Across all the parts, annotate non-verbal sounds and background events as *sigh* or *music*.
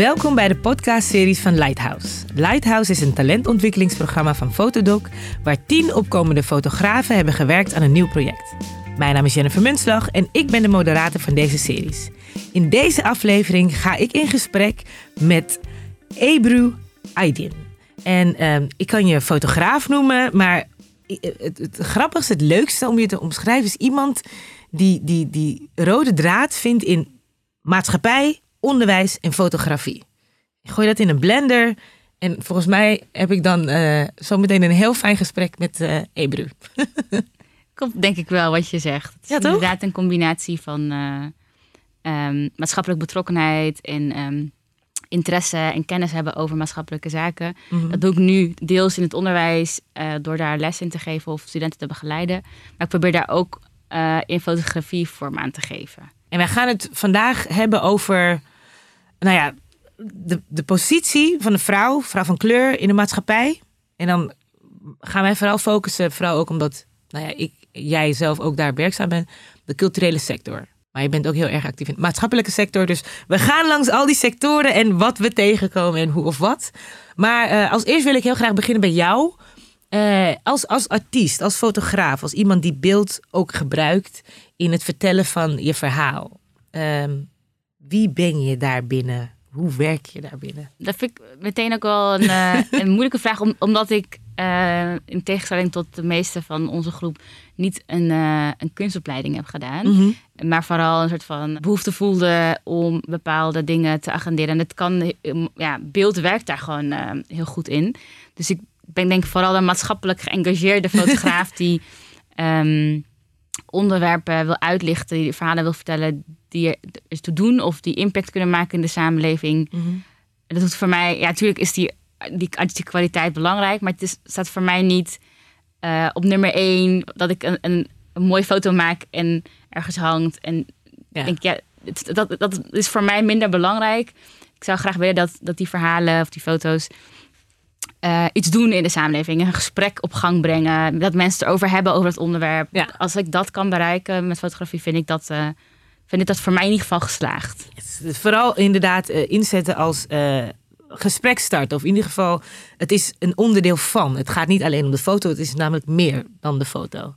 Welkom bij de podcastseries van Lighthouse. Lighthouse is een talentontwikkelingsprogramma van Fotodoc, waar tien opkomende fotografen hebben gewerkt aan een nieuw project. Mijn naam is Jennifer Munslag en ik ben de moderator van deze series. In deze aflevering ga ik in gesprek met Ebru Aydin. En ehm, ik kan je fotograaf noemen, maar het, het grappigste, het leukste om je te omschrijven is iemand die die, die rode draad vindt in maatschappij, onderwijs en fotografie. Ik gooi dat in een blender en volgens mij heb ik dan uh, zo meteen een heel fijn gesprek met uh, Ebru. *laughs* Komt denk ik wel wat je zegt. Het is Ja, toch? inderdaad een combinatie van eh, ehm, maatschappelijk betrokkenheid en ehm, interesse en kennis hebben over maatschappelijke zaken. Mhm. Dat doe ik nu deels in het onderwijs eh, door daar les in te geven of studenten te begeleiden. Maar ik probeer daar ook eh, in fotografie vorm aan te geven. En wij gaan het vandaag hebben over, nou ja, de, de positie van de vrouw, vrouw van kleur in de maatschappij. En dan gaan wij vooral focussen, vooral ook omdat, nou ja, ik, jij zelf ook daar werkzaam bent, de culturele sector. Maar je bent ook heel erg actief in de maatschappelijke sector. Dus we gaan langs al die sectoren en wat we tegenkomen en hoe of wat. Maar eh, als eerst wil ik heel graag beginnen bij jou. Eh, als, als artiest, als fotograaf, als iemand die beeld ook gebruikt in het vertellen van je verhaal. Ehm, wie ben je daar binnen? Hoe werk je daar binnen? Dat vind ik meteen ook wel een, eh, *laughs* een moeilijke vraag, om- omdat ik eh, in tegenstelling tot de meeste van onze groep niet een, eh, een kunstopleiding heb gedaan. Maar vooral een soort van behoefte voelde om bepaalde dingen te agenderen. En het kan, ja, beeld werkt daar gewoon heel goed in. Dus ik ben denk ik vooral een maatschappelijk geëngageerde fotograaf *laughs* die ehm, onderwerpen wil uitlichten, die verhalen wil vertellen die er is te doen of die impact kunnen maken in de samenleving. En dat doet voor mij, ja, natuurlijk is die, die artistieke kwaliteit belangrijk, maar het is, staat voor mij niet eh, op nummer één dat ik een, een, een mooie foto maak en ergens hangt. En Ja. denk, ja, het- dat, dat is voor mij minder belangrijk. Ik zou graag willen dat, dat die verhalen of die foto's eh, iets doen in de samenleving. Een gesprek op gang brengen. Dat mensen het erover hebben over het onderwerp. Ja. Als ik dat kan bereiken met fotografie, vind ik dat, eh, vind ik dat voor mij in ieder geval geslaagd. Is Vooral inderdaad eh, inzetten als eh gespreksstart. Of in ieder geval, het is een onderdeel van. Het gaat niet alleen om de foto, het is namelijk meer dan de foto.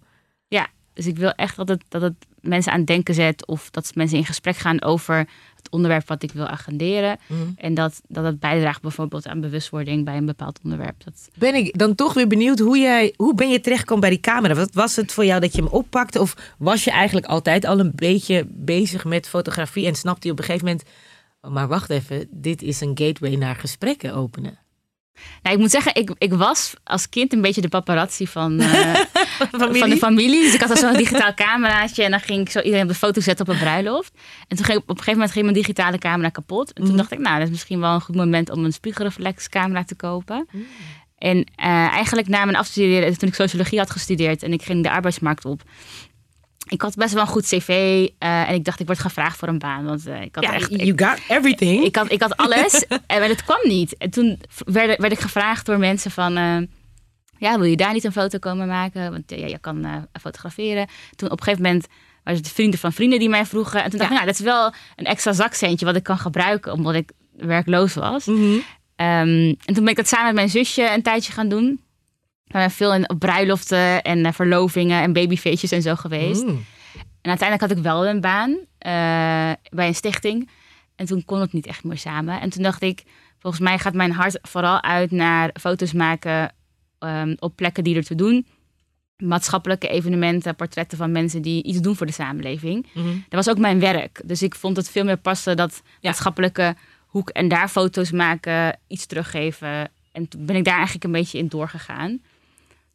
Ja, dus ik wil echt dat het, dat het mensen aan het denken zet. Of dat mensen in gesprek gaan over onderwerp wat ik wil agenderen. En dat, dat het bijdraagt bijvoorbeeld aan bewustwording bij een bepaald onderwerp. Dat, Ben ik dan toch weer benieuwd hoe jij, hoe ben je terechtgekomen bij die camera? Wat was het voor jou dat je hem oppakte? Of was je eigenlijk altijd al een beetje bezig met fotografie en snapte je op een gegeven moment, oh, maar wacht even, dit is een gateway naar gesprekken openen? Nou, ik moet zeggen, ik, ik was als kind een beetje de paparazzi van, eh, *laughs* van de familie. Dus ik had al zo'n digitaal cameraatje en dan ging ik zo iedereen op de foto zetten op een bruiloft. En toen ging op een gegeven moment ging mijn digitale camera kapot. En toen Mhm. dacht ik, nou, dat is misschien wel een goed moment om een spiegelreflexcamera te kopen. En eh, eigenlijk na mijn afstuderen, toen ik sociologie had gestudeerd en ik ging de arbeidsmarkt op. Ik had best wel een goed cv eh, en ik dacht, ik word gevraagd voor een baan. Want eh, ik had Ja, echt... ik- you got everything. ik had, ik had alles, *laughs* en maar het kwam niet. En toen werd, werd ik gevraagd door mensen van... eh, ja, wil je daar niet een foto komen maken? Want eh, ja, je kan eh, fotograferen. Toen op een gegeven moment waren het vrienden van vrienden die mij vroegen. En toen dacht ik, nou, dat is wel een extra zakcentje wat ik kan gebruiken... omdat ik werkloos was. Mhm. Ehm, en toen ben ik dat samen met mijn zusje een tijdje gaan doen. Zijn veel in, bruiloften en eh, verlovingen en babyfeestjes en zo geweest. Mm. En uiteindelijk had ik wel een baan eh, bij een stichting. En toen kon het niet echt meer samen. En toen dacht ik, volgens mij gaat mijn hart vooral uit naar foto's maken ehm, op plekken die er te doen. Maatschappelijke evenementen, portretten van mensen die iets doen voor de samenleving. Mhm. Dat was ook mijn werk. Dus ik vond het veel meer passen dat maatschappelijke hoek en daar foto's maken, iets teruggeven. En toen ben ik daar eigenlijk een beetje in doorgegaan.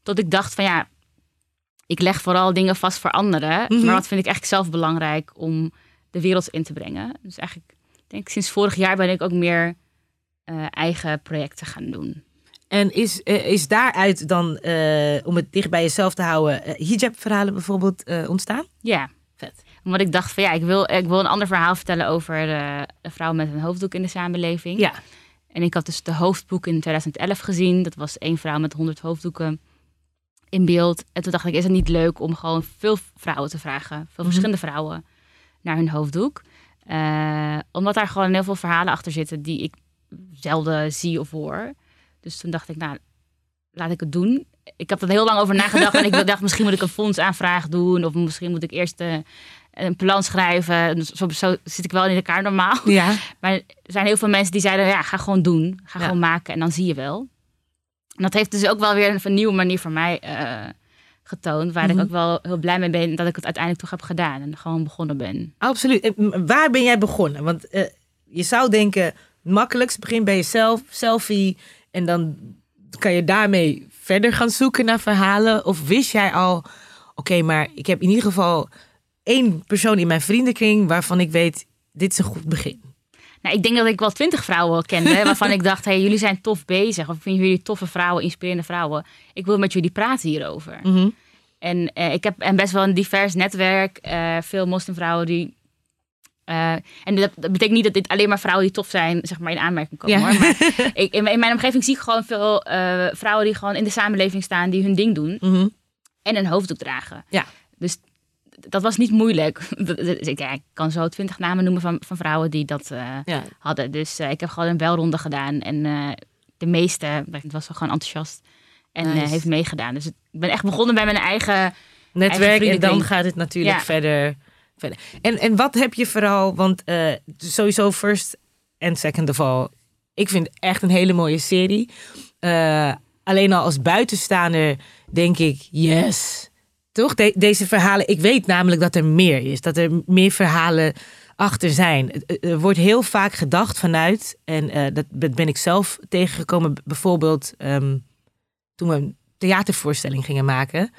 Tot ik dacht van ja, ik leg vooral dingen vast voor anderen. Mhm. Maar wat vind ik eigenlijk zelf belangrijk om de wereld in te brengen. Dus eigenlijk, ik denk sinds vorig jaar ben ik ook meer eh, eigen projecten gaan doen. En is, eh, is daaruit dan, eh, om het dicht bij jezelf te houden, eh, hijab-verhalen bijvoorbeeld ontstaan? Ja. Vet. Omdat ik dacht van ja, ik wil, ik wil een ander verhaal vertellen over eh, een vrouw met een hoofddoek in de samenleving. Ja. En ik had dus de hoofdboek in 2011 gezien. Dat was één vrouw met 100 hoofddoeken in beeld. En toen dacht ik, is het niet leuk om gewoon veel vrouwen te vragen, veel verschillende vrouwen, naar hun hoofddoek. Uh, omdat daar gewoon heel veel verhalen achter zitten die ik zelden zie of hoor. Dus toen dacht ik, nou, laat ik het doen. Ik heb er heel lang over nagedacht en ik *laughs* dacht, misschien moet ik een fondsaanvraag doen. Of misschien moet ik eerst uh, een plan schrijven. Zo, zo, zit ik wel in elkaar normaal. Ja. *laughs* Maar er zijn heel veel mensen die zeiden, ja, ga gewoon doen. Ga gewoon maken en dan zie je wel. En dat heeft dus ook wel weer een, nieuwe manier voor mij uh, getoond. Waar ik mhm. ook wel heel blij mee ben dat ik het uiteindelijk toch heb gedaan. En gewoon begonnen ben. Absoluut. waar ben jij begonnen? Want uh, je zou denken, makkelijkst begin bij jezelf, selfie. En dan kan je daarmee verder gaan zoeken naar verhalen. Of wist jij al, oké, maar ik heb in ieder geval één persoon in mijn vriendenkring waarvan ik weet, dit is een goed begin. Nou, ik denk dat ik wel twintig vrouwen kende waarvan ik dacht, hey, jullie zijn tof bezig. Of vinden jullie toffe vrouwen, inspirerende vrouwen? Ik wil met jullie praten hierover. Mhm. En uh, ik heb en best wel een divers netwerk. Uh, veel moslimvrouwen die uh, en dat, dat, betekent niet dat dit alleen maar vrouwen die tof zijn, zeg maar, in aanmerking komen. Hoor. Maar *laughs* ik, in, mijn omgeving zie ik gewoon veel vrouwen die gewoon in de samenleving staan, die hun ding doen. Mhm. En een hoofddoek dragen. Ja. Dus dat was niet moeilijk. *laughs* Dus ik, ja, ik kan zo twintig namen noemen van, van vrouwen die dat uh, hadden. Dus uh, ik heb gewoon een belronde gedaan. En uh, de meeste, was wel gewoon enthousiast. En nice. heeft meegedaan. Dus ik ben echt begonnen bij mijn eigen netwerk. Eigen en dan gaat het natuurlijk ja. verder, verder. En, en wat heb je vooral, want sowieso first en second of all. Ik vind het echt een hele mooie serie. alleen al als buitenstaander denk ik, yes toch? deze verhalen. Ik weet namelijk dat er meer is. Dat er meer verhalen achter zijn. Er wordt heel vaak gedacht vanuit. En uh, dat ben ik zelf tegengekomen. Bijvoorbeeld um, toen we een theatervoorstelling gingen maken.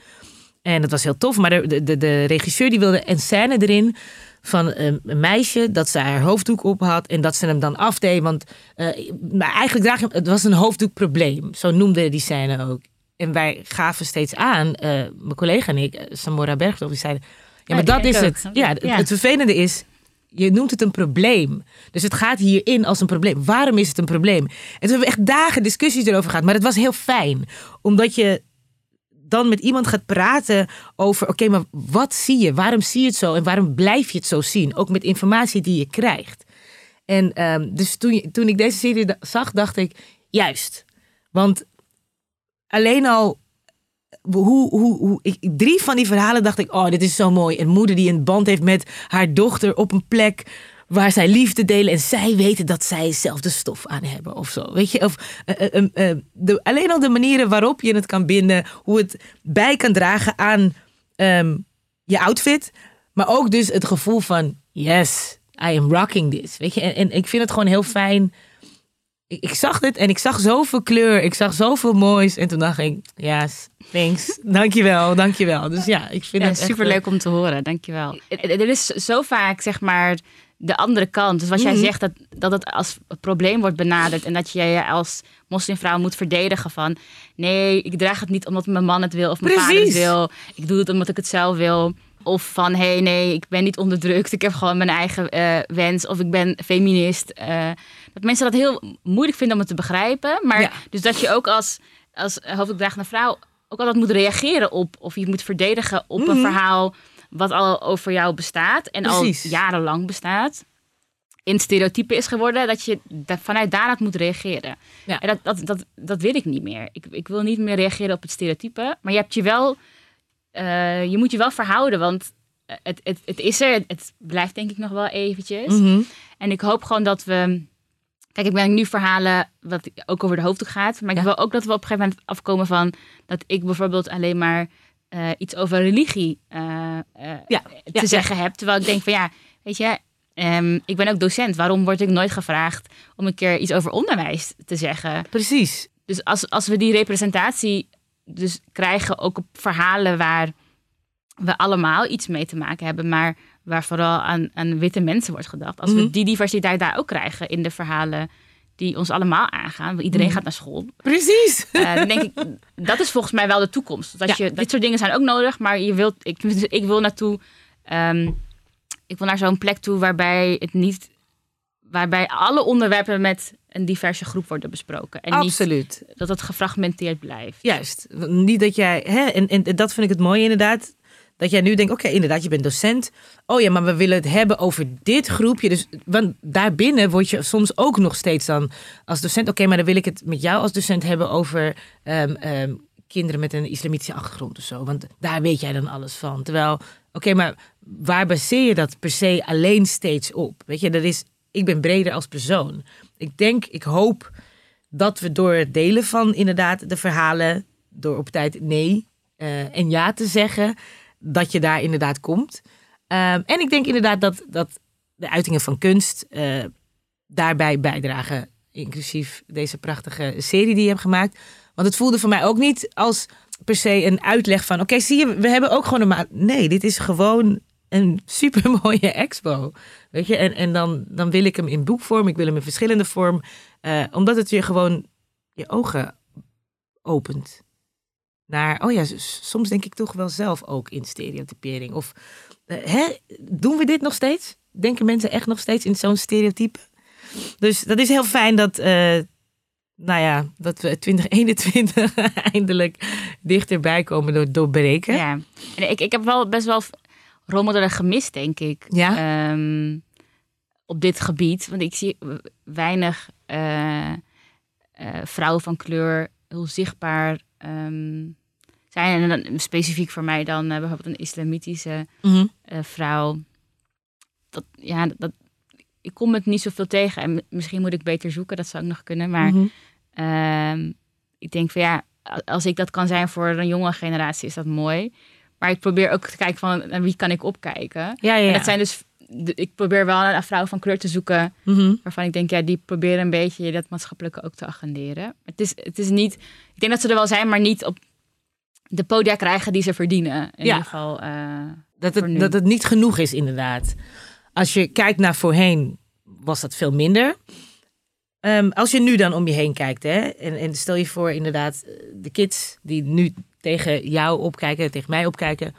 En dat was heel tof. Maar de, de, de regisseur die wilde een scène erin van een, meisje dat ze haar hoofddoek op had en dat ze hem dan afdeed. Want uh, maar eigenlijk draag je, het was een hoofddoekprobleem. Zo noemde die scène ook. En wij gaven steeds aan, uh, mijn collega en ik, eh, Samora Bergdorf, die zeiden... Ja, maar dat is het. Ja, ja, het vervelende is, je noemt het een probleem. Dus het gaat hierin als een probleem. Waarom is het een probleem? En toen hebben we echt dagen discussies erover gehad. Maar het was heel fijn. Omdat je dan met iemand gaat praten over... oké, maar wat zie je? Waarom zie je het zo? En waarom blijf je het zo zien? Ook met informatie die je krijgt. En um, dus toen, toen ik deze serie zag, dacht ik... juist. Want alleen al hoe, hoe, hoe, ik, drie van die verhalen dacht ik, oh, dit is zo mooi. Een moeder die een band heeft met haar dochter op een plek waar zij liefde delen en zij weten dat zij dezelfde stof aan hebben of zo. Weet je, of uh, uh, uh, de, alleen al de manieren waarop je het kan binden, hoe het bij kan dragen aan um, je outfit, maar ook dus het gevoel van, yes, I am rocking this. Weet je, en ik vind het gewoon heel fijn ik, ik, zag dit en ik zag zoveel kleur. Ik zag zoveel moois. En toen dacht ik, ja, yes, thanks. *laughs* Dankjewel, dankjewel. Dus ja, ik vind ja, het super leuk om te horen. Dankjewel. Er is zo vaak, zeg maar, de andere kant. Dus wat jij Mhm. zegt, dat, dat het als probleem wordt benaderd. En dat je je als moslimvrouw moet verdedigen van... Nee, ik draag het niet omdat mijn man het wil of mijn vader het wil. Ik doe het omdat ik het zelf wil. Of van, hé, hey, nee, ik ben niet onderdrukt. Ik heb gewoon mijn eigen eh, wens. Of ik ben feminist. Eh, dat mensen dat heel moeilijk vinden om het te begrijpen. Maar Ja. dus dat je ook als, als hoofddragende vrouw ook altijd moet reageren op... of je moet verdedigen op een Mhm. verhaal wat al over jou bestaat. En Precies. al jarenlang bestaat. In stereotype is geworden. Dat je vanuit daaruit moet reageren. Ja. En dat, dat, dat, dat wil ik niet meer. Ik, ik wil niet meer reageren op het stereotype. Maar je hebt je wel... eh, je moet je wel verhouden, want het, het, het is er. Het, het blijft denk ik nog wel eventjes. Mhm. En ik hoop gewoon dat we. Kijk, ik ben nu verhalen wat ook over de hoofddoek gaat. Maar ik Ja. wil ook dat we op een gegeven moment afkomen van dat ik bijvoorbeeld alleen maar eh, iets over religie eh, eh, Ja, te ja, zeggen heb. Terwijl ik denk van ja, weet je, ehm, ik ben ook docent. Waarom word ik nooit gevraagd om een keer iets over onderwijs te zeggen? Precies. Dus als, als we die representatie dus krijgen, ook op verhalen waar we allemaal iets mee te maken hebben, maar waar vooral aan, aan witte mensen wordt gedacht. Als Mhm. we die diversiteit daar ook krijgen in de verhalen die ons allemaal aangaan, want iedereen Mhm. gaat naar school. Precies. Eh, dan denk ik, dat is volgens mij wel de toekomst. Dat Ja. je, dit soort dingen zijn ook nodig, maar je wilt, ik, ik wil naartoe, ehm, ik wil naar zo'n plek toe waarbij het niet, waarbij alle onderwerpen met een diverse groep worden besproken. En niet Absoluut. dat het gefragmenteerd blijft. Juist. Niet dat jij. Hè, en, en dat vind ik het mooie inderdaad. Dat jij nu denkt, oké, inderdaad, je bent docent. Oh ja, maar we willen het hebben over dit groepje. Dus want daarbinnen word je soms ook nog steeds dan als docent. Oké, maar dan wil ik het met jou als docent hebben over ehm, ehm, kinderen met een islamitische achtergrond of zo. Want daar weet jij dan alles van. Terwijl, oké, maar waar baseer je dat per se alleen steeds op? Weet je, dat is, ik ben breder als persoon. Ik denk, ik hoop dat we door het delen van inderdaad de verhalen, door op tijd nee uh, en ja te zeggen, dat je daar inderdaad komt. Um, en ik denk inderdaad dat, dat de uitingen van kunst uh, daarbij bijdragen. Inclusief deze prachtige serie die je hebt gemaakt. Want het voelde voor mij ook niet als per se een uitleg van: oké, zie je, we hebben ook gewoon een maat. Nee, dit is gewoon een super mooie *laughs* expo. Weet je, en, en dan, dan wil ik hem in boekvorm, ik wil hem in verschillende vorm, uh, omdat het je gewoon je ogen opent. Naar, oh ja, soms denk ik toch wel zelf ook in stereotypering. Of uh, hè, doen we dit nog steeds? Denken mensen echt nog steeds in zo'n stereotype? Dus dat is heel fijn dat, uh, nou ja, dat we 2021 *laughs* eindelijk dichterbij komen door, door breken. Ja, en ik, ik heb wel best wel rolmodellen gemist, denk ik. Ja. Um, op dit gebied. Want ik zie weinig uh, uh, vrouwen van kleur heel zichtbaar um, zijn. En dan, specifiek voor mij dan uh, bijvoorbeeld een islamitische mm -hmm. vrouw. Dat, ja, dat, ik kom het niet zoveel tegen. En misschien moet ik beter zoeken, dat zou ik nog kunnen. Maar mm -hmm. ik denk van ja, als ik dat kan zijn voor een jonge generatie, is dat mooi. Maar ik probeer ook te kijken van naar wie kan ik opkijken. Ja, ja. En dat zijn dus, ik probeer wel een vrouw van kleur te zoeken. Mm -hmm. Waarvan ik denk, ja, die proberen een beetje dat maatschappelijke ook te agenderen. Het is, het is niet, ik denk dat ze er wel zijn, maar niet op de podia krijgen die ze verdienen. In ja. ieder geval. Uh, dat, het, dat het niet genoeg is, inderdaad. Als je kijkt naar voorheen, was dat veel minder. Um, als je nu dan om je heen kijkt, hè, en, en stel je voor, inderdaad, de kids die nu tegen jou opkijken, tegen mij opkijken.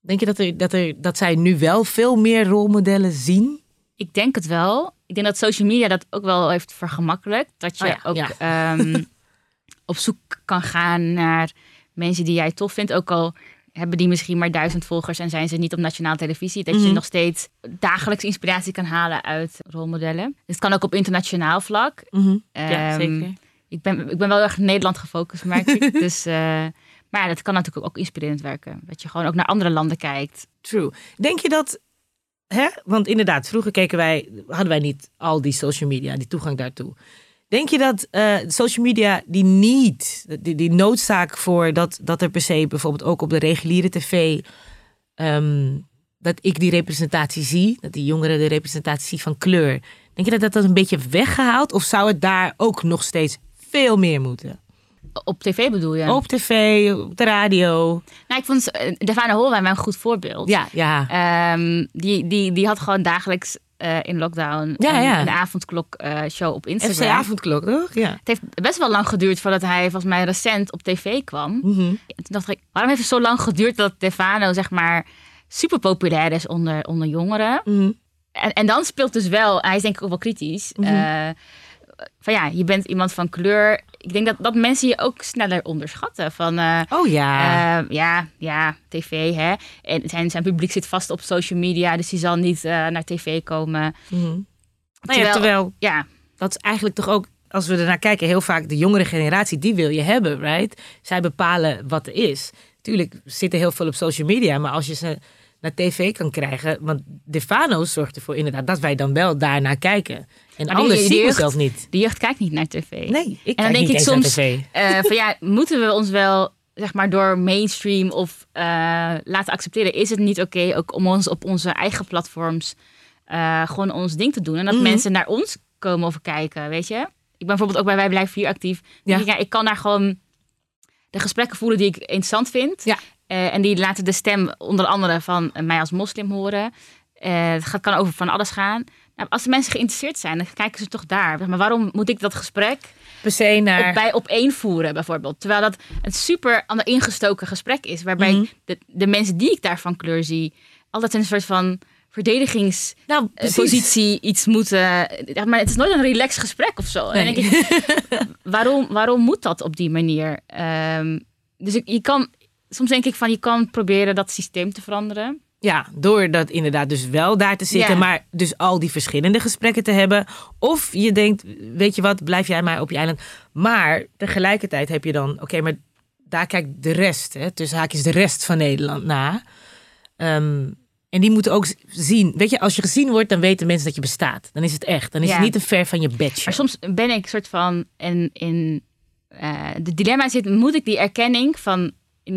Denk je dat, er, dat, er, dat zij nu wel veel meer rolmodellen zien? Ik denk het wel. Ik denk dat social media dat ook wel heeft vergemakkelijkt. Dat je oh ja, ook ja. Um, *laughs* op zoek kan gaan naar mensen die jij tof vindt. Ook al hebben die misschien maar duizend volgers en zijn ze niet op nationale televisie. Dat mm -hmm. je nog steeds dagelijks inspiratie kan halen uit rolmodellen. Dus het kan ook op internationaal vlak. Mm -hmm. um, ja, zeker. Ik ben, ik ben wel erg Nederland gefocust, merk ik. *laughs* dus, uh, maar dat kan natuurlijk ook inspirerend werken. Dat je gewoon ook naar andere landen kijkt. True. Denk je dat, hè? want inderdaad, vroeger keken wij, hadden wij niet al die social media, die toegang daartoe. Denk je dat uh, social media die niet, die, die noodzaak voor dat, dat er per se bijvoorbeeld ook op de reguliere tv, um, dat ik die representatie zie, dat die jongeren de representatie zien van kleur. Denk je dat dat, dat een beetje weggehaald of zou het daar ook nog steeds veel meer moeten? Op tv bedoel je? Op tv, op de radio. Nou, ik vond Devana Holwijn een goed voorbeeld. Ja, ja. Um, die, die, die had gewoon dagelijks uh, in lockdown ja, een, ja. een avondklok uh, show op Instagram. FC avondklok, toch? Ja. Het heeft best wel lang geduurd voordat hij volgens mij recent op tv kwam. Mm -hmm. En toen dacht ik, waarom heeft het zo lang geduurd dat Stefano zeg maar super populair is onder, onder jongeren? Mm -hmm. en, en dan speelt dus wel, hij is denk ik ook wel kritisch. Mhm. Mm -hmm. uh, van ja, je bent iemand van kleur. Ik denk dat, dat mensen je ook sneller onderschatten. Van, uh, oh ja. Uh, ja, ja, tv hè. En zijn, zijn publiek zit vast op social media, dus die zal niet uh, naar tv komen. Mm -hmm. terwijl, ja, terwijl, ja. dat is eigenlijk toch ook, als we ernaar kijken, heel vaak de jongere generatie, die wil je hebben, right? Zij bepalen wat er is. Tuurlijk zitten heel veel op social media, maar als je ze naar tv kan krijgen. Want Defano zorgt ervoor inderdaad dat wij dan wel daarnaar kijken. En maar anders we jeugd, zelf niet. De jeugd kijkt niet naar tv. Nee, ik en dan denk ik soms, uh, van ja, *laughs* moeten we ons wel zeg maar door mainstream of uh, laten accepteren? Is het niet oké okay, ook om ons op onze eigen platforms uh, gewoon ons ding te doen en dat Mhm. mm. mensen naar ons komen of kijken, weet je? Ik ben bijvoorbeeld ook bij Wij Blijven Hier actief. Ja. Ik, ja, ik kan daar gewoon de gesprekken voelen die ik interessant vind. Ja. Uh, en die laten de stem onder andere van mij als moslim horen. Uh, het gaat, kan over van alles gaan. Nou, als de mensen geïnteresseerd zijn, dan kijken ze toch daar. Maar waarom moet ik dat gesprek per se naar... op, bij op één voeren, bijvoorbeeld? Terwijl dat een super ander ingestoken gesprek is. Waarbij Mhm. de, de mensen die ik daar van kleur zie, altijd een soort van verdedigingspositie Nou, iets moeten. Ja, maar het is nooit een relaxed gesprek of zo. En denk ik, *laughs* waarom, waarom moet dat op die manier? Um, dus ik, je kan soms denk ik van je kan proberen dat systeem te veranderen. Ja, door dat inderdaad dus wel daar te zitten, Ja. maar dus al die verschillende gesprekken te hebben. Of je denkt, weet je wat, blijf jij maar op je eiland. Maar tegelijkertijd heb je dan, oké, maar daar kijkt de rest, hè, tussen haakjes de rest van Nederland na. Ehm, en die moeten ook zien, weet je, als je gezien wordt, dan weten mensen dat je bestaat. Dan is het echt. Dan is Ja. het niet te ver van je bedje. Maar soms ben ik soort van in, in eh, de dilemma zit, moet ik die erkenning van,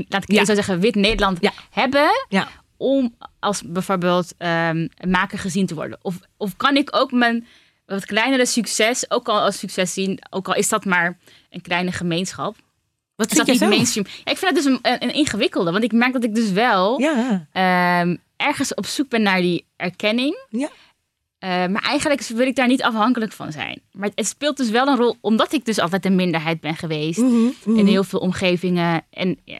laat ik Ja. zo zeggen, wit Nederland Ja. hebben Ja. om als bijvoorbeeld een maker gezien te worden? Of, of kan ik ook mijn wat kleinere succes ook al als succes zien, ook al is dat maar een kleine gemeenschap? Wat Is dat niet mainstream? Ja, ik vind dat dus een, een, een ingewikkelde, want ik merk dat ik dus wel Ja, ehm, ergens op zoek ben naar die erkenning. ja. Eh, maar eigenlijk wil ik daar niet afhankelijk van zijn. Maar het speelt dus wel een rol, omdat ik dus altijd een minderheid ben geweest. Mhm, mhm. In heel veel omgevingen. En ja,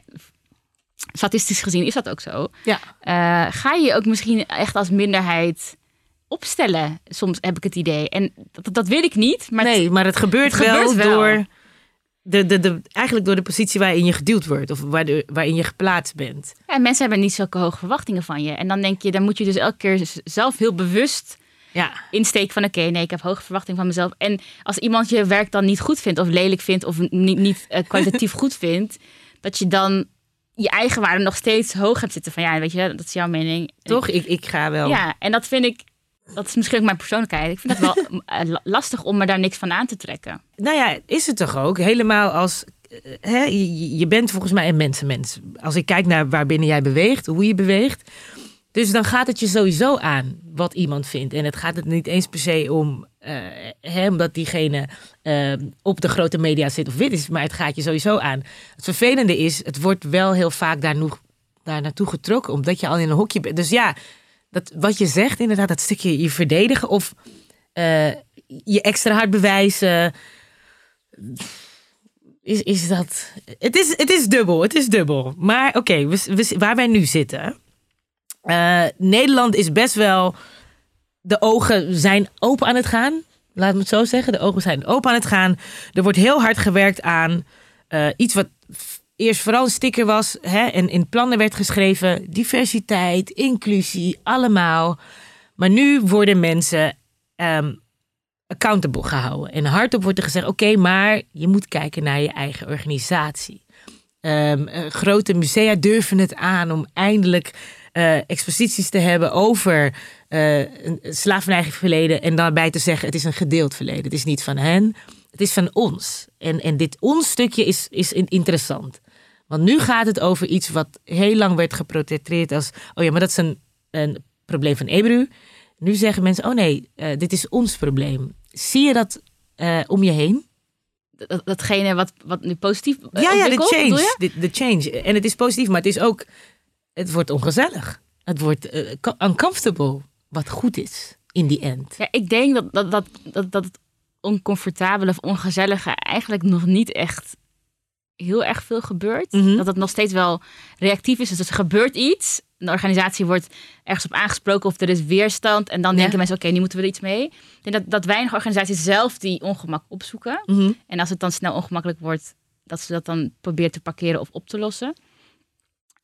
statistisch gezien is dat ook zo. ja. Eh, ga je ook misschien echt als minderheid opstellen? Soms heb ik het idee. En dat, dat wil ik niet. Maar het- nee, maar het gebeurt, het gebeurt wel, door de, de, de, eigenlijk door de positie waarin je geduwd wordt of waarin je geplaatst bent. ja, mensen hebben niet zulke hoge verwachtingen van je. En dan denk je, dan moet je dus elke keer zelf heel bewust Ja, insteek van oké, nee, ik heb hoge verwachtingen van mezelf. En als iemand je werk dan niet goed vindt of lelijk vindt of niet, niet eh, *laughs* kwalitatief goed vindt, dat je dan je eigen waarde nog steeds hoog hebt zitten van ja, weet je, dat is jouw mening. toch? Ik, ik ga wel. Ja, en dat vind ik, dat is misschien ook mijn persoonlijkheid. Ik vind dat wel *laughs* eh, la- lastig om me daar niks van aan te trekken. Nou ja, is het toch ook? Helemaal als. eh, Hè, je, je bent volgens mij een mensenmens. Als ik kijk naar waarbinnen jij beweegt, hoe je beweegt. Dus dan gaat het je sowieso aan wat iemand vindt. En het gaat het niet eens per se om. eh, hè, omdat diegene eh, op de grote media zit of wit is. Maar het gaat je sowieso aan. Het vervelende is, het wordt wel heel vaak daar, nog, daar naartoe getrokken. Omdat je al in een hokje bent. Dus ja, dat, wat je zegt, inderdaad, dat stukje je verdedigen. Of eh, je extra hard bewijzen is, is dat. Het is, het is dubbel, het is dubbel. Maar oké, waar wij nu zitten. Eh, Nederland is best wel. De ogen zijn open aan het gaan. Laat me het zo zeggen. De ogen zijn open aan het gaan. Er wordt heel hard gewerkt aan eh, iets wat eerst vooral een sticker was. Hè, en in plannen werd geschreven. Diversiteit, inclusie, allemaal. Maar nu worden mensen ehm, accountable gehouden. En hardop wordt er gezegd: oké, maar je moet kijken naar je eigen organisatie. Ehm, eh, grote musea durven het aan om eindelijk eh, exposities te hebben over eh een slavernijverleden. En daarbij te zeggen: het is een gedeeld verleden. Het is niet van hen, het is van ons. En, en dit ons stukje is, is in- interessant. Want nu gaat het over iets wat heel lang werd geprotecteerd als: oh ja, maar dat is een, een probleem van Ebru. Nu zeggen mensen: oh nee, eh, dit is ons probleem. Zie je dat eh, om je heen? Dat, datgene wat, wat nu positief eh, Ja, ja, de change. de change. En het is positief, maar het is ook. Het wordt ongezellig. Het wordt eh, co- uncomfortable. Wat goed is in die end. Ja, ik denk dat, dat, dat, dat, dat het oncomfortabele of ongezellige eigenlijk nog niet echt heel erg veel gebeurt. Mhm. Dat het nog steeds wel reactief is. Dus er gebeurt iets. De organisatie wordt ergens op aangesproken of er is weerstand. En dan Ja. denken mensen, oké, nu moeten we er iets mee. Ik denk dat, dat weinig organisaties zelf die ongemak opzoeken. Mhm. En als het dan snel ongemakkelijk wordt, dat ze dat dan proberen te parkeren of op te lossen.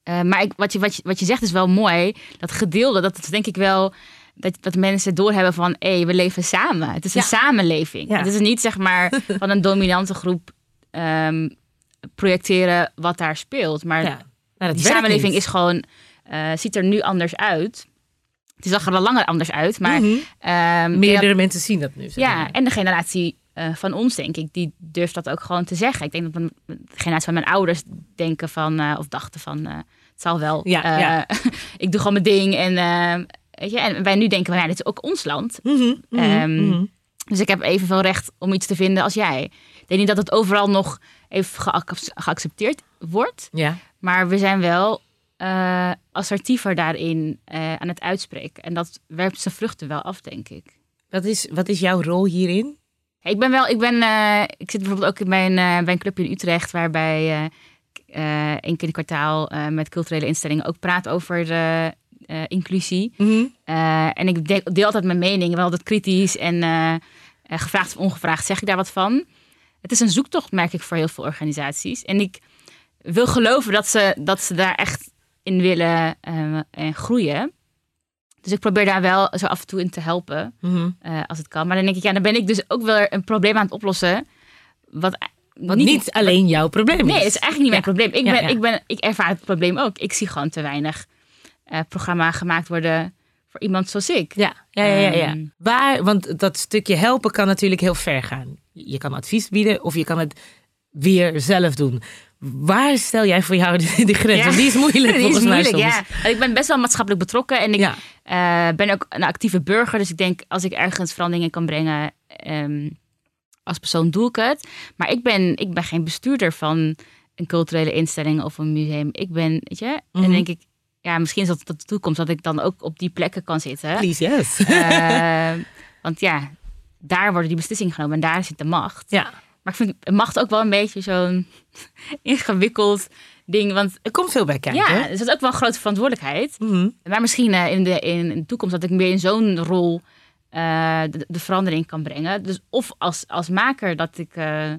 Eh, maar ik, wat, je, wat, je, wat je zegt is wel mooi. Dat gedeelde, dat is denk ik wel dat, dat mensen doorhebben van hé, we leven samen. Het is een Ja. samenleving. Ja. Het is niet zeg maar *laughs* van een dominante groep ehm, projecteren wat daar speelt. Maar Ja. Nou, die samenleving niet. is gewoon, eh, ziet er nu anders uit. Het zag er al langer anders uit, maar Mhm. ehm, Meerdere dat- mensen zien dat nu. zeg ja, maar. en de generatie eh, van ons, denk ik, die durft dat ook gewoon te zeggen. Ik denk dat mijn- de generatie van mijn ouders denken van, eh, of dachten van, eh, het zal wel. Ja, ja. *laughs* ik doe gewoon mijn ding. En, weet je, en wij nu denken van, ja, dit is ook ons land. Mhm, mhm, Ehm, mhm. Dus ik heb evenveel recht om iets te vinden als jij. Ik denk niet dat het overal nog even geac- geaccepteerd wordt. Ja. Maar we zijn wel assertiever daarin aan het uitspreken. En dat werpt zijn vruchten wel af, denk ik. Wat, is, wat is jouw rol hierin? Ik ben wel, ik ben, eh, ik zit bijvoorbeeld ook in mijn, bij een clubje in Utrecht, waarbij eh, één keer in het kwartaal met culturele instellingen ook praat over inclusie. Mhm. En ik deel, deel altijd mijn mening, wel altijd kritisch en gevraagd of ongevraagd zeg ik daar wat van. Het is een zoektocht, merk ik, voor heel veel organisaties. En ik wil geloven dat ze, dat ze daar echt in willen uh, en groeien. Dus ik probeer daar wel zo af en toe in te helpen, Mhm. eh, als het kan. Maar dan denk ik, ja, dan ben ik dus ook wel een probleem aan het oplossen. Wat, Wat niet, alleen jouw probleem is. Nee, het is eigenlijk niet mijn Ja. probleem. Ik, ben, ja. Ik, ben, ik ervaar het probleem ook. Ik zie gewoon te weinig eh programma gemaakt worden voor iemand zoals ik. Ja, ja, ja, ja. ja. Ehm. Waar, want dat stukje helpen kan natuurlijk heel ver gaan. Je kan advies bieden of je kan het weer zelf doen. Waar stel jij voor jou de, de grens? Ja. Want die is moeilijk *laughs* Die volgens is mij moeilijk, soms. ja. Ik ben best wel maatschappelijk betrokken en ik Ja. eh, ben ook een actieve burger. Dus ik denk, als ik ergens veranderingen kan brengen, ehm, als persoon doe ik het. Maar ik ben, ik ben geen bestuurder van een culturele instelling of een museum. Ik ben, weet je, en Mhm. denk ik, ja, misschien is dat de toekomst dat ik dan ook op die plekken kan zitten. Please, yes. Eh, *laughs* want ja, daar worden die beslissingen genomen en daar zit de macht. ja. Maar ik vind macht ook wel een beetje zo'n *laughs* ingewikkeld ding. Want Er komt veel bij kijken. ja, dus dat is ook wel een grote verantwoordelijkheid. Mhm. Maar misschien eh, in, de, in, de toekomst dat ik meer in zo'n rol eh, de, de verandering kan brengen. Dus of als, als maker dat ik eh,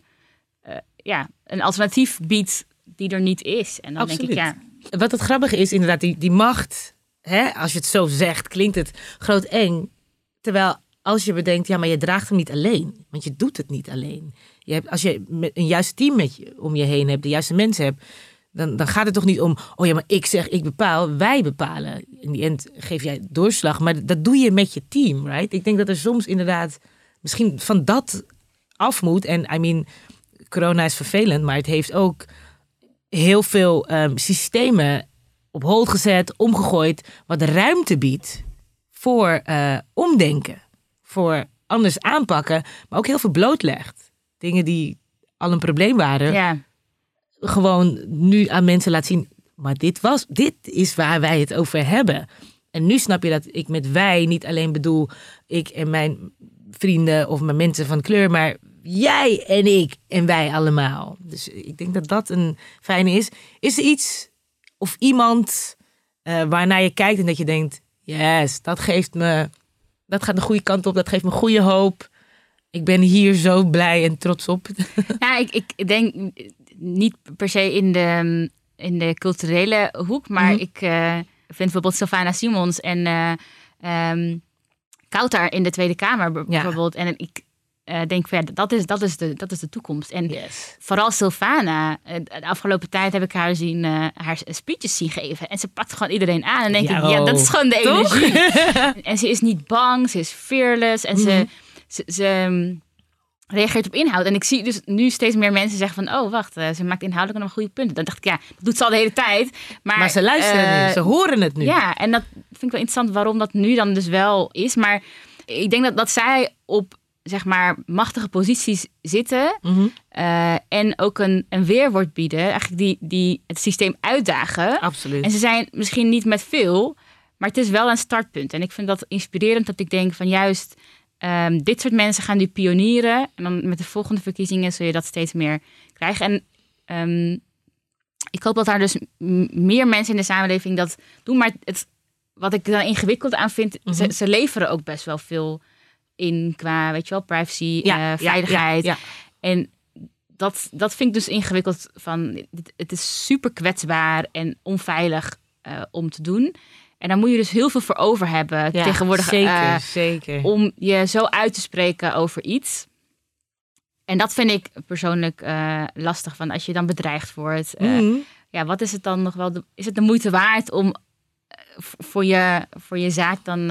ja, een alternatief bied die er niet is. En dan denk ik, Absoluut. ja, Wat het grappige is, inderdaad, die, die macht, hè, als je het zo zegt, klinkt het groot eng. Terwijl als je bedenkt, ja, maar je draagt hem niet alleen. Want je doet het niet alleen. Je hebt, als je een juist team met je, om je heen hebt, de juiste mensen hebt, dan, dan gaat het toch niet om, oh ja, maar ik zeg, ik bepaal, wij bepalen. In die end geef jij doorslag, maar dat doe je met je team, right? Ik denk dat er soms inderdaad misschien van dat af moet. En I mean, corona is vervelend, maar het heeft ook heel veel ehm, systemen op hold gezet, omgegooid, wat ruimte biedt voor eh, omdenken, voor anders aanpakken, maar ook heel veel blootlegt. Dingen die al een probleem waren, ja, gewoon nu aan mensen laat zien, maar dit was, dit is waar wij het over hebben. En nu snap je dat ik met wij niet alleen bedoel ik en mijn vrienden of mijn mensen van kleur, maar jij en ik en wij allemaal. Dus ik denk dat dat een fijne is. Is er iets of iemand eh, waarnaar je kijkt en dat je denkt, yes, dat geeft me, dat gaat de goede kant op, dat geeft me goede hoop. Ik ben hier zo blij en trots op. *laughs* ja ik, ik denk niet per se in de, in de culturele hoek, maar Mhm. ik eh, vind bijvoorbeeld Sylvana Simons en Kautar in de Tweede Kamer bijvoorbeeld. En ik eh, denk van ja, dat is, dat, is de, dat is de toekomst. En Yes. vooral Sylvana, eh, de afgelopen tijd heb ik haar zien, eh, haar speeches zien geven. En ze pakt gewoon iedereen aan. En denk Ja, ik, ja, dat is gewoon de toch? energie. *laughs* en ze is niet bang, ze is fearless. En Mhm. ze, ze, ze mm, reageert op inhoud. En ik zie dus nu steeds meer mensen zeggen van... oh, wacht, ze maakt inhoudelijk nog goede punten. Dan dacht ik, ja, dat doet ze al de hele tijd. Maar, Maar ze luisteren nu, ze horen het nu. ja, en dat vind ik wel interessant waarom dat nu dan dus wel is. Maar ik denk dat, dat zij op, zeg maar, machtige posities zitten... Mhm. eh, en ook een, een weerwoord bieden. Eigenlijk die, die het systeem uitdagen. Absoluut. En ze zijn misschien niet met veel, maar het is wel een startpunt. En ik vind dat inspirerend dat ik denk van juist ehm, dit soort mensen gaan nu pionieren. En dan met de volgende verkiezingen zul je dat steeds meer krijgen. En ehm, ik hoop dat daar dus meer mensen in de samenleving dat doen. Maar het, wat ik dan ingewikkeld aan vind, Mhm. ze, ze leveren ook best wel veel in qua, weet je wel, privacy, Ja, eh, veiligheid. ja, En dat, dat vind ik dus ingewikkeld. Van, het- is super kwetsbaar en onveilig eh, om te doen. En daar moet je dus heel veel voor over hebben tegenwoordig. Zeker, eh, zeker. om je zo uit te spreken over iets. En dat vind ik persoonlijk lastig. Van als je dan bedreigd wordt. Mhm. Ja, wat is het dan nog wel? De, is het de moeite waard om voor, je, voor je zaak dan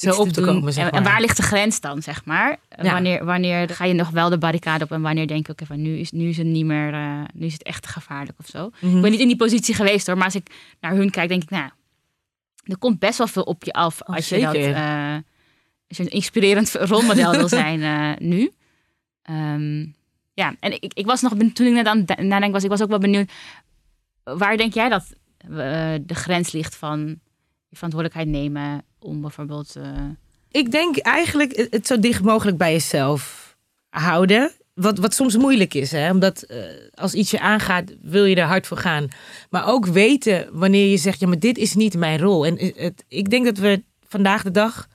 Zo op te komen, zeg en, en maar. waar ligt de grens dan, zeg maar? Ja. Wanneer, wanneer ga je nog wel de barricade op en wanneer denk je, oké, van nu is, nu is het niet meer, eh, nu is het echt gevaarlijk of zo. Mhm. Ik ben niet in die positie geweest hoor, maar als ik naar hun kijk, denk ik, nou, er komt best wel veel op je af Oh, als je dat, eh, als je een inspirerend *laughs* rolmodel wil zijn eh, nu. Ehm, ja, en ik, ik was nog, toen ik net aan het na- nadenken was, ik was ook wel benieuwd, waar denk jij dat de grens ligt van je verantwoordelijkheid nemen om bijvoorbeeld... eh, Ik denk eigenlijk het, zo dicht mogelijk bij jezelf houden. Wat, wat soms moeilijk is, hè? omdat eh, als iets je aangaat, wil je er hard voor gaan. Maar ook weten wanneer je zegt, ja, maar dit is niet mijn rol. En het- het, ik denk dat we vandaag de dag,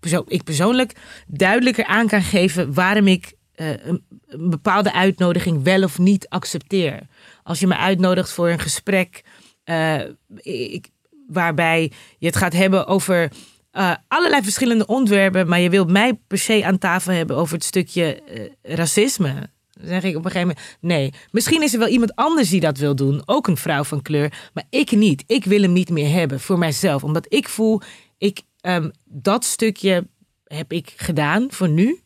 perso- ik persoonlijk, duidelijker aan kan geven waarom ik eh, een, bepaalde uitnodiging wel of niet accepteer. Als je me uitnodigt voor een gesprek eh, ik, waarbij je het gaat hebben over eh, allerlei verschillende onderwerpen, maar je wilt mij per se aan tafel hebben over het stukje eh, racisme. Dan zeg ik op een gegeven moment, nee, misschien is er wel iemand anders die dat wil doen, ook een vrouw van kleur, maar ik niet. Ik wil hem niet meer hebben voor mijzelf, omdat ik voel, ik, ehm, dat stukje heb ik gedaan voor nu.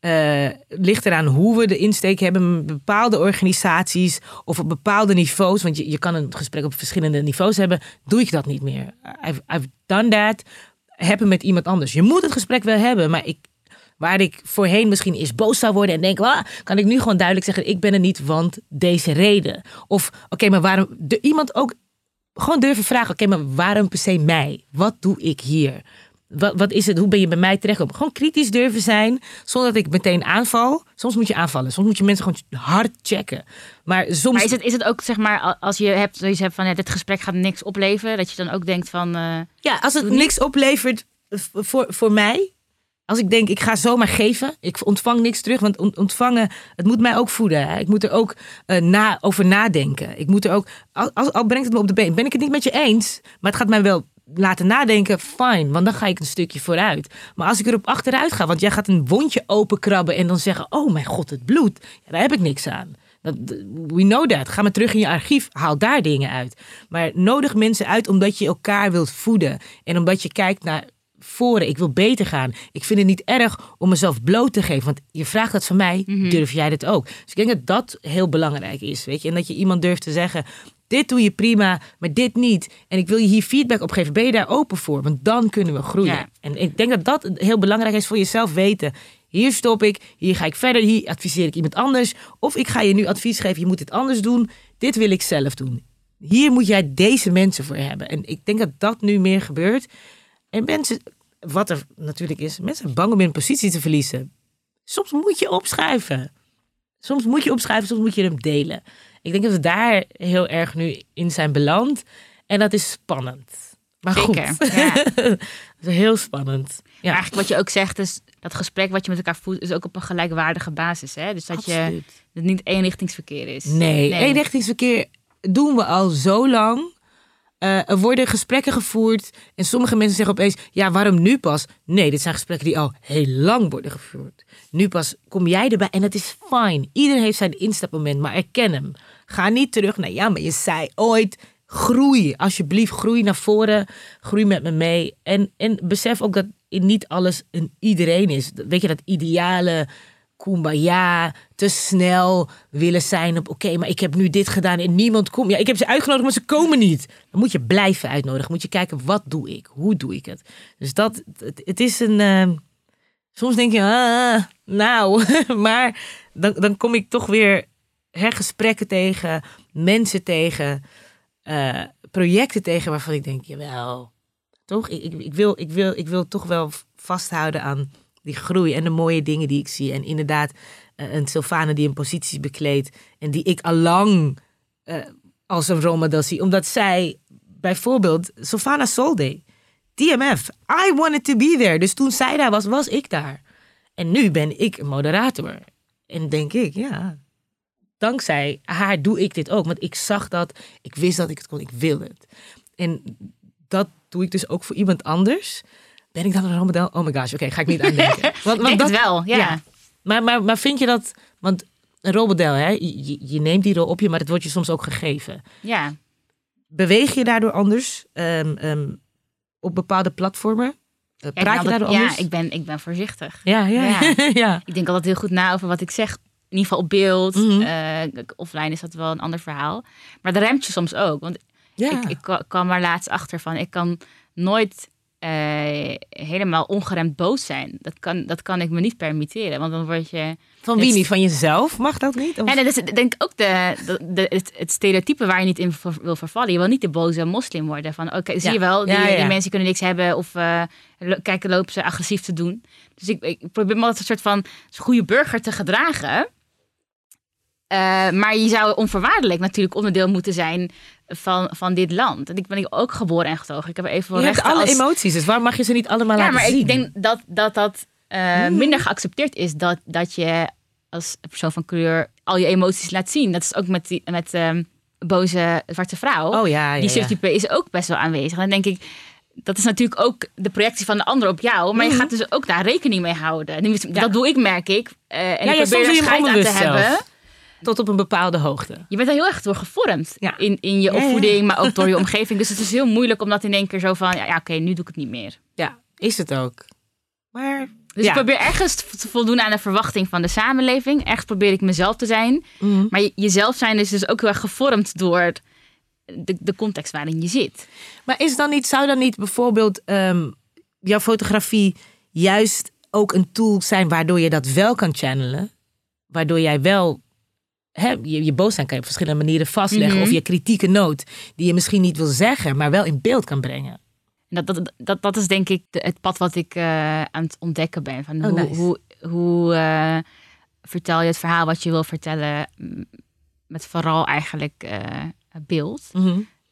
Uh, ligt eraan hoe we de insteek hebben bepaalde organisaties of op bepaalde niveaus. Want je, je kan een gesprek op verschillende niveaus hebben. Doe ik dat niet meer. I've, I've done that. Heb hem met iemand anders. Je moet het gesprek wel hebben, maar ik, waar ik voorheen misschien eens boos zou worden en denk, ah, kan ik nu gewoon duidelijk zeggen, ik ben er niet, want deze reden. Of, oké, maar waarom, iemand ook gewoon durven vragen, oké, maar waarom per se mij? Wat doe ik hier? Wat, wat is het? Hoe ben je bij mij terechtgekomen? Gewoon kritisch durven zijn, zonder dat ik meteen aanval. Soms moet je aanvallen. Soms moet je mensen gewoon hard checken. Maar soms. Maar is het, is het ook zeg maar als je hebt zoiets hebt van ja, dit gesprek gaat niks opleveren, dat je dan ook denkt van. Uh, ja, als het niks oplevert voor, voor mij. Als ik denk, ik ga zomaar geven, ik ontvang niks terug, want ontvangen, het moet mij ook voeden. Hè? Ik moet er ook uh, na, over nadenken. Ik moet er ook, al, al brengt het me op de been, ben ik het niet met je eens, maar het gaat mij wel laten nadenken, fijn, want dan ga ik een stukje vooruit. Maar als ik erop achteruit ga, want jij gaat een wondje openkrabben en dan zeggen, oh mijn god, het bloed, ja, daar heb ik niks aan. We know that. Ga maar terug in je archief, haal daar dingen uit. Maar nodig mensen uit omdat je elkaar wilt voeden en omdat je kijkt naar voren. Ik wil beter gaan. Ik vind het niet erg om mezelf bloot te geven. Want je vraagt dat van mij, mhm. durf jij dat ook? Dus ik denk dat dat heel belangrijk is. Weet je? En dat je iemand durft te zeggen: dit doe je prima, maar dit niet. En ik wil je hier feedback op geven. Ben je daar open voor? Want dan kunnen we groeien. En ik denk dat dat heel belangrijk is voor jezelf weten. Hier stop ik, hier ga ik verder, hier adviseer ik iemand anders. Of ik ga je nu advies geven, je moet dit anders doen. Dit wil ik zelf doen. Hier moet jij deze mensen voor hebben. En ik denk dat dat nu meer gebeurt. En mensen, wat er natuurlijk is, mensen zijn bang om in positie te verliezen. Soms moet je opschuiven. Soms moet je opschuiven, soms moet je hem delen. Ik denk dat we daar heel erg nu in zijn beland. En dat is spannend. Maar Zeker, goed. *laughs* Ja. dat is heel spannend. Ja. Eigenlijk wat je ook zegt is, dat gesprek wat je met elkaar voert, is ook op een gelijkwaardige basis. Hè? Dus dat je het niet eenrichtingsverkeer is. Nee, nee, eenrichtingsverkeer doen we al zo lang. Uh, er worden gesprekken gevoerd en sommige mensen zeggen opeens: ja, waarom nu pas? Nee, dit zijn gesprekken die al heel lang worden gevoerd. Nu pas kom jij erbij en dat is fijn. Iedereen heeft zijn instapmoment, maar erken hem. Ga niet terug naar ja, maar je zei ooit. Groei, alsjeblieft, groei naar voren. Groei met me mee. En, en besef ook dat niet alles een iedereen is. Weet je, dat ideale kumbaya, te snel willen zijn op oké, maar ik heb nu dit gedaan en niemand komt. Ja, ik heb ze uitgenodigd, maar ze komen niet. Dan moet je blijven uitnodigen. Moet je kijken, wat doe ik? Hoe doe ik het? Dus dat, het, is een... Uh, soms denk je, ah, nou, *laughs* maar dan, dan kom ik toch weer her, gesprekken tegen, mensen tegen, uh, projecten tegen waarvan ik denk, jawel, toch? Ik, ik, wil, ik, wil, ik wil toch wel vasthouden aan die groei en de mooie dingen die ik zie. En inderdaad, uh, een Sylvana die een positie bekleedt en die ik allang uh, als een rolmodel zie. Omdat zij bijvoorbeeld, Sylvana Solde, TMF, I wanted to be there. Dus toen zij daar was, was ik daar. En nu ben ik een moderator. En denk ik, ja, dankzij haar doe ik dit ook. Want ik zag dat, ik wist dat ik het kon, ik wilde het. En dat doe ik dus ook voor iemand anders. Ben ik dan een rolmodel? Oh my gosh, oké, ga ik niet aan denken. *laughs* Want, want dat, wel, ja. Maar, maar, maar vind je dat, want een rolmodel, hè, je, je, neemt die rol op je, maar het wordt je soms ook gegeven. Ja. Beweeg je daardoor anders um, um, op bepaalde platformen? Uh, praat je daardoor anders? Ja, ik ben, ik ben voorzichtig. Ja, ja, ja. *laughs* ja. Ik denk altijd heel goed na over wat ik zeg in ieder geval op beeld. Mm -hmm. offline is dat wel een ander verhaal. Maar dat remt je soms ook. Want ik, ik kwam er laatst achter van, ik kan nooit uh, helemaal ongeremd boos zijn. Dat kan, dat kan ik me niet permitteren. Want dan word je. Van wie niet? Van jezelf? Mag dat niet? Of? Ja, dat is denk ik ook de, de, het, het, stereotype waar je niet in wil vervallen. Je wil niet de boze moslim worden. Van oké, zie je wel, die, die, mensen kunnen niks hebben. Of uh, kijken, lopen ze agressief te doen. Dus ik, ik probeer me altijd een soort van goede burger te gedragen. Uh, maar je zou onvoorwaardelijk natuurlijk onderdeel moeten zijn van, van dit land. En ik ben ook geboren en getogen. Ik heb even je hebt alle emoties, dus waarom mag je ze niet allemaal ja, laten zien? Ja, maar ik denk dat dat, dat uh, minder geaccepteerd is dat, dat je als persoon van kleur al je emoties laat zien. Dat is ook met, die, met um, boze zwarte vrouw. Oh ja, ja Die subtype is ook best wel aanwezig. En dan denk ik, dat is natuurlijk ook de projectie van de ander op jou. Maar je Mhm. gaat dus ook daar rekening mee houden. Dat doe ik, merk ik. Uh, en ik probeer er scheid aan te zelf. hebben. Tot op een bepaalde hoogte. Je bent er heel erg door gevormd Ja. in, in je opvoeding, maar ook door je *laughs* omgeving. Dus het is heel moeilijk om dat in één keer zo van, ja, ja oké, nu doe ik het niet meer. Ja, is het ook. Maar Dus Ja. ik probeer ergens te voldoen aan de verwachting van de samenleving. Ergens probeer ik mezelf te zijn. Mhm. Maar je- jezelf zijn is dus ook heel erg gevormd door de, de context waarin je zit. Maar is dan niet, zou dan niet bijvoorbeeld ehm, jouw fotografie juist ook een tool zijn waardoor je dat wel kan channelen? Waardoor jij wel hè, je, je boos zijn kan je op verschillende manieren vastleggen. Mhm. Of je kritieke noot die je misschien niet wil zeggen, maar wel in beeld kan brengen. En dat, dat, dat, dat is denk ik het pad wat ik eh, aan het ontdekken ben. Van Oh, hoe nice. hoe, hoe eh, vertel je het verhaal wat je wil vertellen m, met vooral eigenlijk eh, beeld.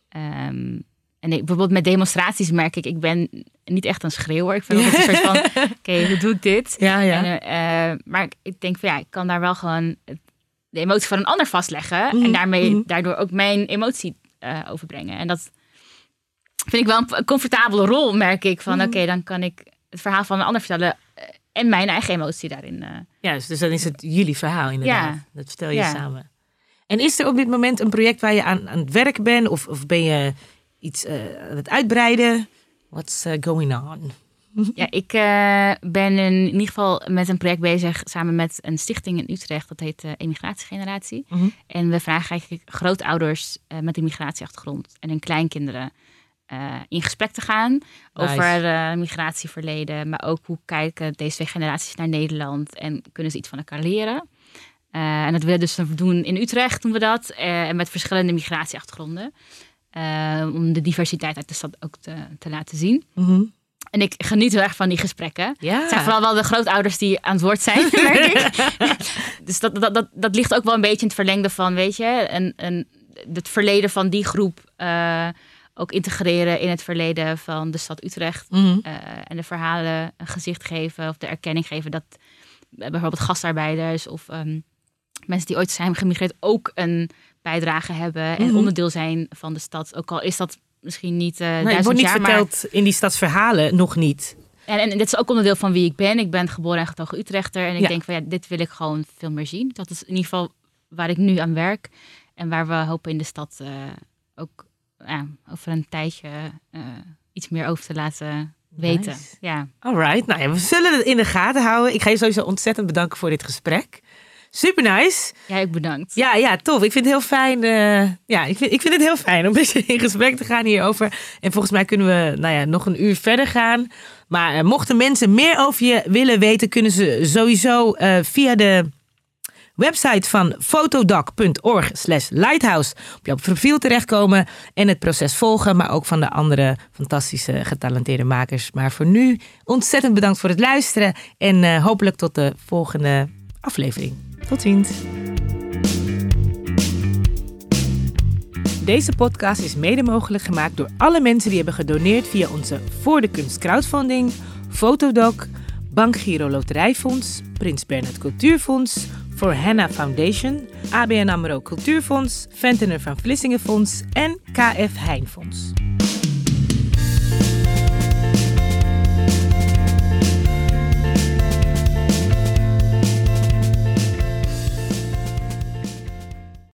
Ehm, en ik, bijvoorbeeld met demonstraties merk ik, ik ben niet echt een schreeuwer. Ik vind altijd een soort van, *laughs* oké, hoe doe ik dit? Ja, ja. En, maar ik- ik denk van ja, ik kan daar wel gewoon het- de emotie van een ander vastleggen. Mhm, En daarmee, mhm. daardoor ook mijn emotie eh, overbrengen. En dat vind ik wel een, comfortabele rol, merk ik. Van Mhm. oké, dan kan ik het verhaal van een ander vertellen. eh, en mijn eigen emotie daarin. eh. Juist, dus dan is het jullie verhaal inderdaad. Ja. Dat vertel je Ja. samen. En is er op dit moment een project waar je aan, aan het werk bent? Of, of ben je iets eh, aan het uitbreiden? What's going on? Ja, ik eh, ben in ieder geval met een project bezig samen met een stichting in Utrecht. Dat heet eh, Emigratiegeneratie. Mhm. En we vragen eigenlijk grootouders eh, met een migratieachtergrond en hun kleinkinderen in gesprek te gaan Nice. over migratieverleden. Maar ook hoe kijken deze twee generaties naar Nederland en kunnen ze iets van elkaar leren. En dat willen we dus doen in Utrecht doen we dat. en met verschillende migratieachtergronden. Om de diversiteit uit de stad ook te, te laten zien. Mhm. En ik geniet heel erg van die gesprekken. Ja. Het zijn vooral wel de grootouders die aan het woord zijn, *laughs* merk ik. *laughs* dus dat, dat, dat, dat ligt ook wel een beetje in het verlengde van, weet je, en, en het verleden van die groep eh, ook integreren in het verleden van de stad Utrecht. Mhm. eh, en de verhalen een gezicht geven of de erkenning geven dat eh, bijvoorbeeld gastarbeiders of ehm, mensen die ooit zijn gemigreerd ook een bijdrage hebben en Mhm. onderdeel zijn van de stad. Ook al is dat misschien niet eh Nee, wordt niet jaar, maar verteld in die stadsverhalen, nog niet. en, en dit is ook onderdeel van wie ik ben. Ik ben geboren en getogen Utrechter. En ik Ja. denk van ja, dit wil ik gewoon veel meer zien. Dat is in ieder geval waar ik nu aan werk. En waar we hopen in de stad eh, ook over een tijdje eh, iets meer over te laten weten. Nice. Ja. Alright, nou ja, we zullen het in de gaten houden. Ik ga je sowieso ontzettend bedanken voor dit gesprek. Super nice. Jij ook bedankt. Ja, ja, tof. Ik vind het heel fijn. eh, ja, ik vind, ik vind het heel fijn om een beetje in gesprek te gaan hierover. En volgens mij kunnen we nou ja, nog een uur verder gaan. Maar eh, mochten mensen meer over je willen weten, kunnen ze sowieso eh, via de website van fotodoc.org slash lighthouse op jouw profiel terechtkomen en het proces volgen, maar ook van de andere fantastische getalenteerde makers. Maar voor nu ontzettend bedankt voor het luisteren en hopelijk tot de volgende aflevering. Tot ziens. Deze podcast is mede mogelijk gemaakt door alle mensen die hebben gedoneerd via onze Voor de Kunst crowdfunding, Fotodoc, Bank Giro Loterijfonds, Prins Bernhard Cultuurfonds, For Henna Foundation, ABN AMRO Cultuurfonds, Ventener van Vlissingenfonds en KF Heinfonds.